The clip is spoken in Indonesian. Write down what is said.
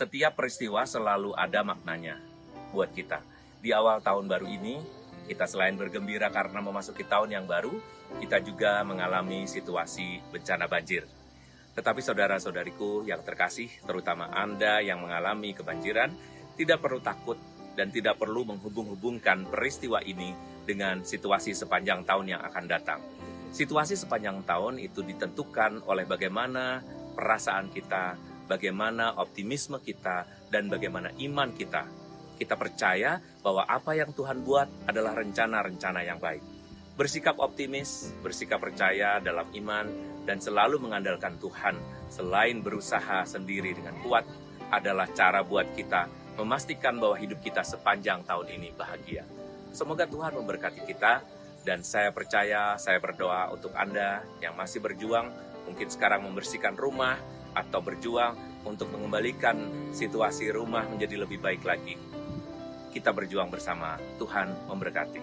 Setiap peristiwa selalu ada maknanya buat kita. Di awal tahun baru ini, kita selain bergembira karena memasuki tahun yang baru, kita juga mengalami situasi bencana banjir. Tetapi saudara-saudariku yang terkasih, terutama Anda yang mengalami kebanjiran, tidak perlu takut dan tidak perlu menghubung-hubungkan peristiwa ini dengan situasi sepanjang tahun yang akan datang. Situasi sepanjang tahun itu ditentukan oleh bagaimana perasaan kita, bagaimana optimisme kita, dan bagaimana iman kita. Kita percaya bahwa apa yang Tuhan buat adalah rencana-rencana yang baik. Bersikap optimis, bersikap percaya dalam iman, dan selalu mengandalkan Tuhan selain berusaha sendiri dengan kuat adalah cara buat kita memastikan bahwa hidup kita sepanjang tahun ini bahagia. Semoga Tuhan memberkati kita dan saya percaya, saya berdoa untuk Anda yang masih berjuang, mungkin sekarang membersihkan rumah atau berjuang untuk mengembalikan situasi rumah menjadi lebih baik lagi. Kita berjuang bersama, Tuhan memberkati.